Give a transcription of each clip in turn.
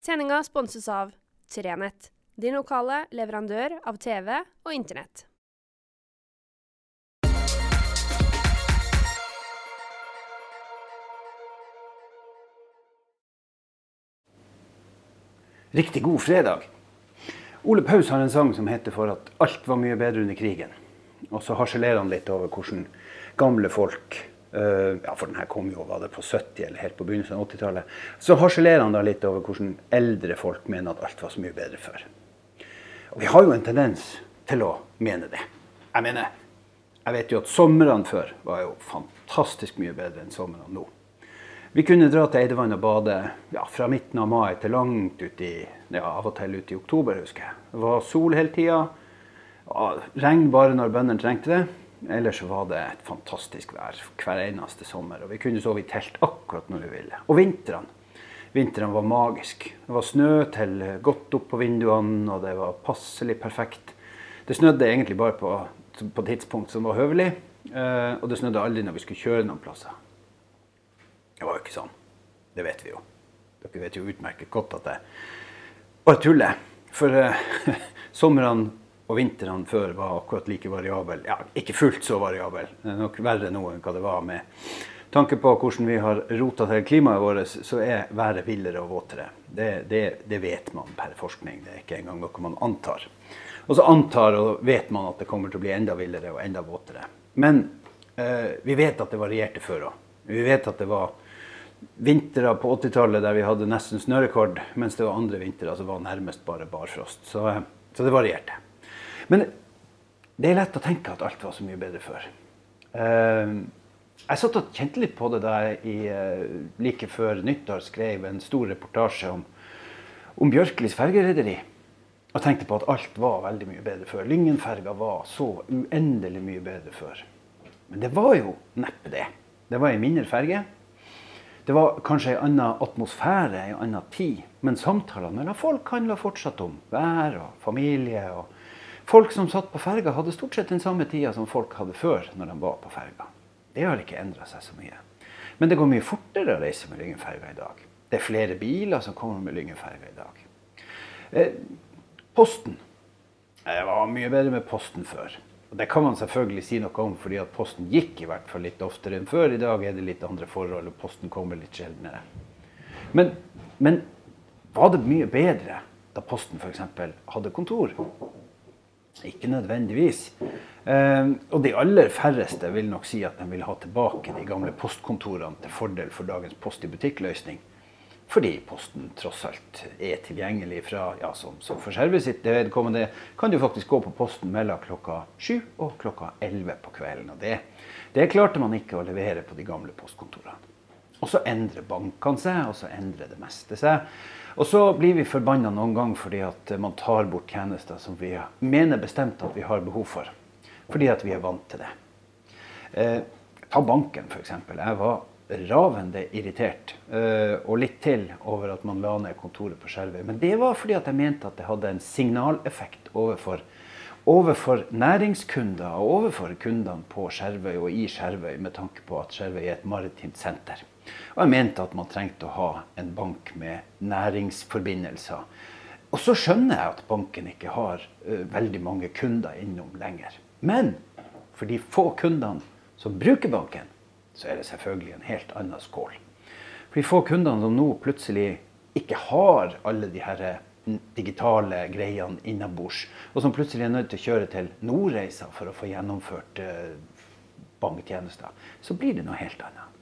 Sendinga sponses av Trenett, din lokale leverandør av TV og Internett. Riktig god fredag. Ole Paus har en sang som heter 'For at alt var mye bedre under krigen'. Og så harselerer han litt over hvordan gamle folk ja, for den her kom jo var det på 70- eller helt på begynnelsen av 80-tallet. Så harselerer han da litt over hvordan eldre folk mener at alt var så mye bedre før. Og vi har jo en tendens til å mene det. Jeg mener, jeg vet jo at somrene før var jo fantastisk mye bedre enn somrene nå. Vi kunne dra til Eidevann og bade ja, fra midten av mai til langt ut i, ja, av og til ut i oktober, husker jeg. Det var sol hele tida. Regn bare når bøndene trengte det. Ellers var det et fantastisk vær hver eneste sommer. Og vi kunne sove i telt akkurat når vi ville. Og vintrene. Vintrene var magisk. Det var snø til godt opp på vinduene, og det var passelig perfekt. Det snødde egentlig bare på, på tidspunkt som var høvelig. Eh, og det snødde aldri når vi skulle kjøre noen plasser. Det var jo ikke sånn. Det vet vi jo. Dere vet jo utmerket godt at det bare tuller. For uh, somrene og vintrene før var akkurat like variabel. Ja, ikke fullt så variabel. Det er nok verre nå enn hva det var med tanke på hvordan vi har rota til klimaet vårt, så er været villere og våtere. Det, det, det, vet man per forskning. Det er ikke engang noe man antar. Og så antar og vet man at det kommer til å bli enda villere og enda våtere. Men eh, vi vet at det varierte før òg. Vi vet at det var vintre på 80-tallet der vi hadde nesten snørekord, mens det var andre vintre som var nærmest bare barfrost. Så, eh, så, det varierte. Men det er lett å tenke at alt var så mye bedre før. Uh, jeg satt og kjente litt på det da jeg uh, like før nyttår skrev en stor reportasje om, om Bjørklis fergerederi. Og tenkte på at alt var veldig mye bedre før. Lyngenferga var så uendelig mye bedre før. Men det var jo neppe det. Det var ei mindre ferge. Det var kanskje en annen atmosfære, en annen tid. Men samtalene mellom folk handla fortsatt om vær og familie. og Folk som satt på ferga, hadde stort sett den samme tida som folk hadde før når de var på ferga. Det har ikke endra seg så mye. Men det går mye fortere å reise med Lyngenferga i dag. Det er flere biler som kommer med Lyngenferga i dag. Eh, posten. Det var mye bedre med Posten før. Og Det kan man selvfølgelig si noe om, fordi at Posten gikk i hvert fall litt oftere enn før. I dag er det litt andre forhold, og Posten kommer litt sjeldnere. Men, men var det mye bedre da Posten f.eks. hadde kontor? Ikke nødvendigvis. Eh, og de aller færreste vil nok si at de vil ha tilbake de gamle postkontorene til fordel for dagens Post i butikk-løsning. Fordi Posten tross alt er tilgjengelig fra ja, som, som for servicet vedkommende kan du faktisk gå på Posten mellom klokka 7 og klokka 11 på kvelden. Og det, det klarte man ikke å levere på de gamle postkontorene. Og så endrer bankene seg, og så endrer det meste seg. Og så blir vi forbanna noen ganger fordi at man tar bort tjenester som vi mener bestemt at vi har behov for. Fordi at vi er vant til det. Eh, ta banken, f.eks. Jeg var ravende irritert, eh, og litt til, over at man la ned kontoret på Skjervøy. Men det var fordi at jeg mente at det hadde en signaleffekt overfor, overfor næringskunder og overfor kundene på Skjervøy og i Skjervøy, med tanke på at Skjervøy er et maritimt senter. Og jeg mente at man trengte å ha en bank med næringsforbindelser. Og så skjønner jeg at banken ikke har uh, veldig mange kunder innom lenger. Men for de få kundene som bruker banken, så er det selvfølgelig en helt annen skål. For de få kundene som nå plutselig ikke har alle de her digitale greiene innabords, og som plutselig er nødt til å kjøre til Nordreisa for å få gjennomført eh, banktjenester, så blir det noe helt annet.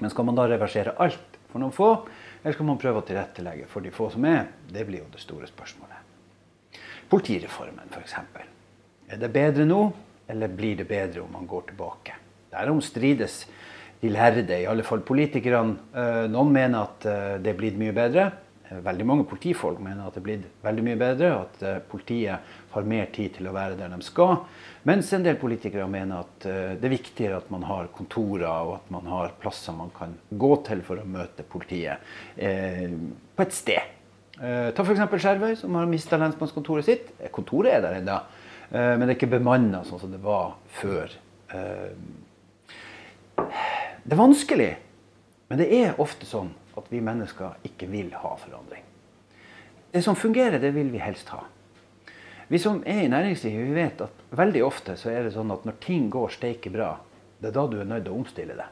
Men skal man da reversere alt for noen få, eller skal man prøve å tilrettelegge for de få som er? Det blir jo det store spørsmålet. Politireformen, f.eks. Er det bedre nå, eller blir det bedre om man går tilbake? Derom strides de lærde, i alle fall politikerne. Eh, noen mener at eh, det er blitt mye bedre. Eh, veldig mange politifolk mener at det er blitt veldig mye bedre, at politiet har mer tid til å være der de skal. Mens en del politikere mener at det er viktigere at man har kontorer og at man har plasser man kan gå til for å møte politiet på et sted. Ta f.eks. Skjervøy, som har mista lensmannskontoret sitt. Kontoret er der ennå, men det er ikke bemanna sånn som det var før det er vanskelig, men det er ofte sånn at vi mennesker ikke vil ha forandring. det som fungerer, det vil vi helst ha. Vi som er i næringslivet, vi vet at veldig ofte så er det sånn at når ting går steike bra, det er da du er nødt til å omstille det.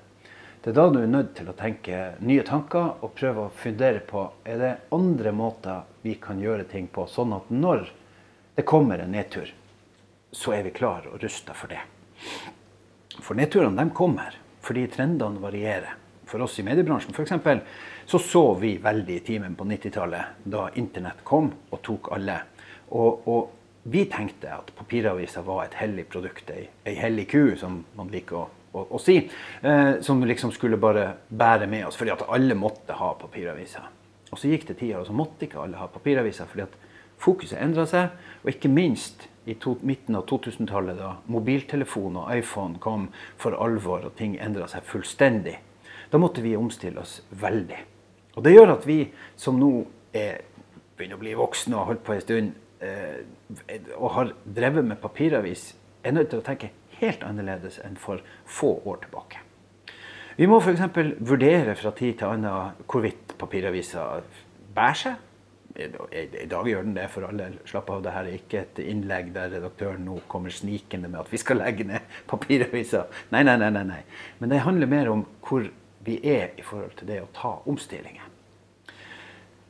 Det er da du er nødt til å tenke nye tanker og prøve å fundere på er det andre måter vi kan gjøre ting på, sånn at når det kommer en nedtur, så er vi klar og rusta for det. For nedturene de kommer fordi trendene varierer. For oss i mediebransjen f.eks. så så vi veldig i timen på 90-tallet, da internett kom og tok alle. Og, og vi tenkte at papiravisa var et hellig produkt, ei, ei hellig ku, som man liker å, å, å si. Eh, som liksom skulle bare bære med oss, fordi at alle måtte ha papiraviser. Og så gikk det tida, og så måtte ikke alle ha papiraviser, fordi at fokuset endra seg. Og ikke minst i to, midten av 2000-tallet, da mobiltelefon og iPhone kom for alvor og ting endra seg fullstendig. Da måtte vi omstille oss veldig. Og det gjør at vi som nå er, begynner å bli voksne og har holdt på en stund, Eh, og har drevet med papiravis, er nødt til å tenke helt annerledes enn for få år tilbake. Vi må f.eks. vurdere fra tid til annen hvorvidt papiraviser bærer seg. I dag gjør den det for alle. Slapp av, det her er ikke et innlegg der redaktøren nå kommer snikende med at vi skal legge ned papiraviser. Nei, nei, nei, nei. Men det handler mer om hvor vi er i forhold til det å ta omstillinger.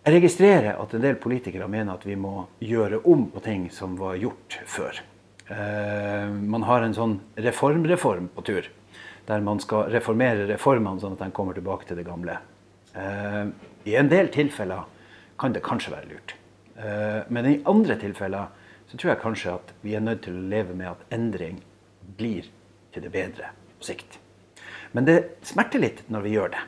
Jeg registrerer at en del politikere mener at vi må gjøre om på ting som var gjort før. Uh, man har en sånn reformreform på tur, der man skal reformere reformene sånn at de kommer tilbake til det gamle. Uh, I en del tilfeller kan det kanskje være lurt. Uh, men i andre tilfeller så tror jeg kanskje at vi er nødt til å leve med at endring blir til det bedre på sikt. Men det smerter litt når vi gjør det.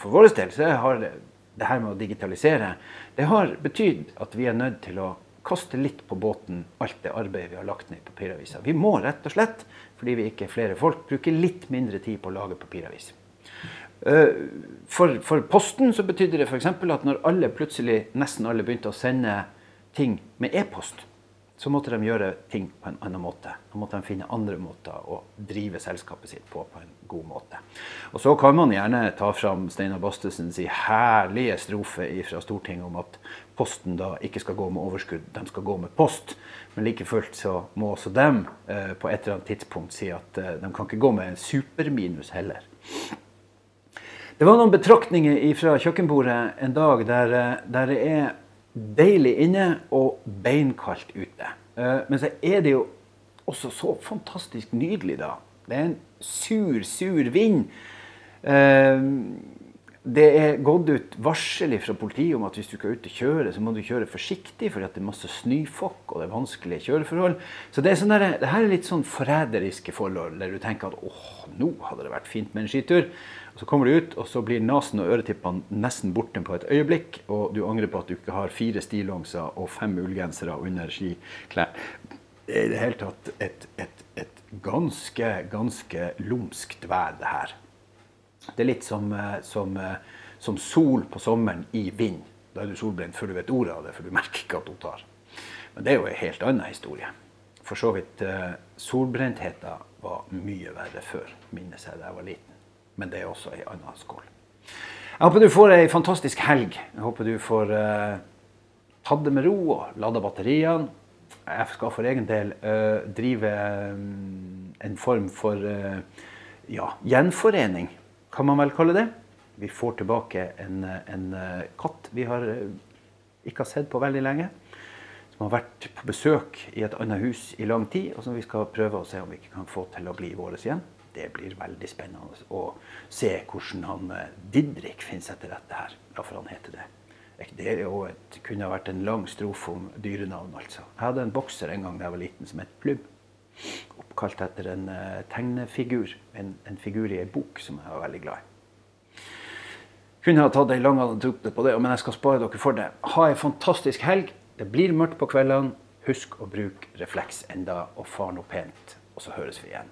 For vår del så har det her med å digitalisere, det har betydd at vi er nødt til å kaste litt på båten alt det arbeidet vi har lagt ned i papiravisa. Vi må rett og slett, fordi vi ikke er flere folk, bruke litt mindre tid på å lage papiravis. Eh, for, for Posten så betydde det f.eks. at når alle plutselig, nesten alle begynte å sende ting med e-post, så måtte de gjøre ting på en annen måte. Da måtte de finne andre måter å drive selskapet sitt på på en god måte. Og Så kan man gjerne ta fram Steinar Bastesens herlige strofe fra Stortinget om at Posten da ikke skal gå med overskudd, de skal gå med post. Men like fullt så må også dem eh, på et eller annet tidspunkt si at eh, de kan ikke gå med en superminus heller. Det var noen betraktninger fra kjøkkenbordet en dag der, eh, der det er deilig inne og beinkaldt ute. Uh, men så er det jo også så fantastisk nydelig, da. Det er en sur, sur vind. Uh, det er gått ut varsel fra politiet om at hvis du skal ut og kjøre, så må du kjøre forsiktig, for det er masse snøfokk og det er vanskelige kjøreforhold. Så det, er sånn der, det her er litt sånn forræderiske forhold, der du tenker at åh, nå hadde det vært fint med en skitur. Så kommer du ut, og så blir nesen og øretippene nesten borte på et øyeblikk. Og du angrer på at du ikke har fire stillongser og fem ullgensere under skiklær. Det er i det hele tatt et, et, et ganske, ganske lumskt vær, det her. Det er litt som, eh, som, eh, som, sol på sommeren i vind. Da er du solbrent før du vet ordet av det, for du merker ikke at hun tar. Men det er jo en helt annen historie. For så vidt, eh, solbrentheten var mye verre før, minnes jeg da jeg var liten men det er også ei anna skål. Jeg håper du får ei fantastisk helg. Jeg håper du får uh, tatt det med ro og lada batteriene. Jeg skal for egen del uh, drive um, en form for uh, ja, gjenforening, kan man vel kalle det. Vi får tilbake en, en katt vi har, ikke har sett på veldig lenge. Som har vært på besøk i et annet hus i lang tid, og som vi skal prøve å se om vi ikke kan få til å bli våre igjen det blir veldig spennende å se hvordan han eh, Didrik finner seg til rette her. Ja, for han heter det. Det et, kunne vært en lang strofe om dyrenavn, altså. Jeg hadde en bokser en gang da jeg var liten som het Plum. Oppkalt etter en uh, tegnefigur. En, en, figur i ei bok som jeg var veldig glad i. Kunne ha tatt ei lang anekdote på det, men jeg skal spare dere for det. Ha ei fantastisk helg. Det blir mørkt på kveldene. Husk å bruke refleks enda, og far noe pent. Og så høres vi igjen.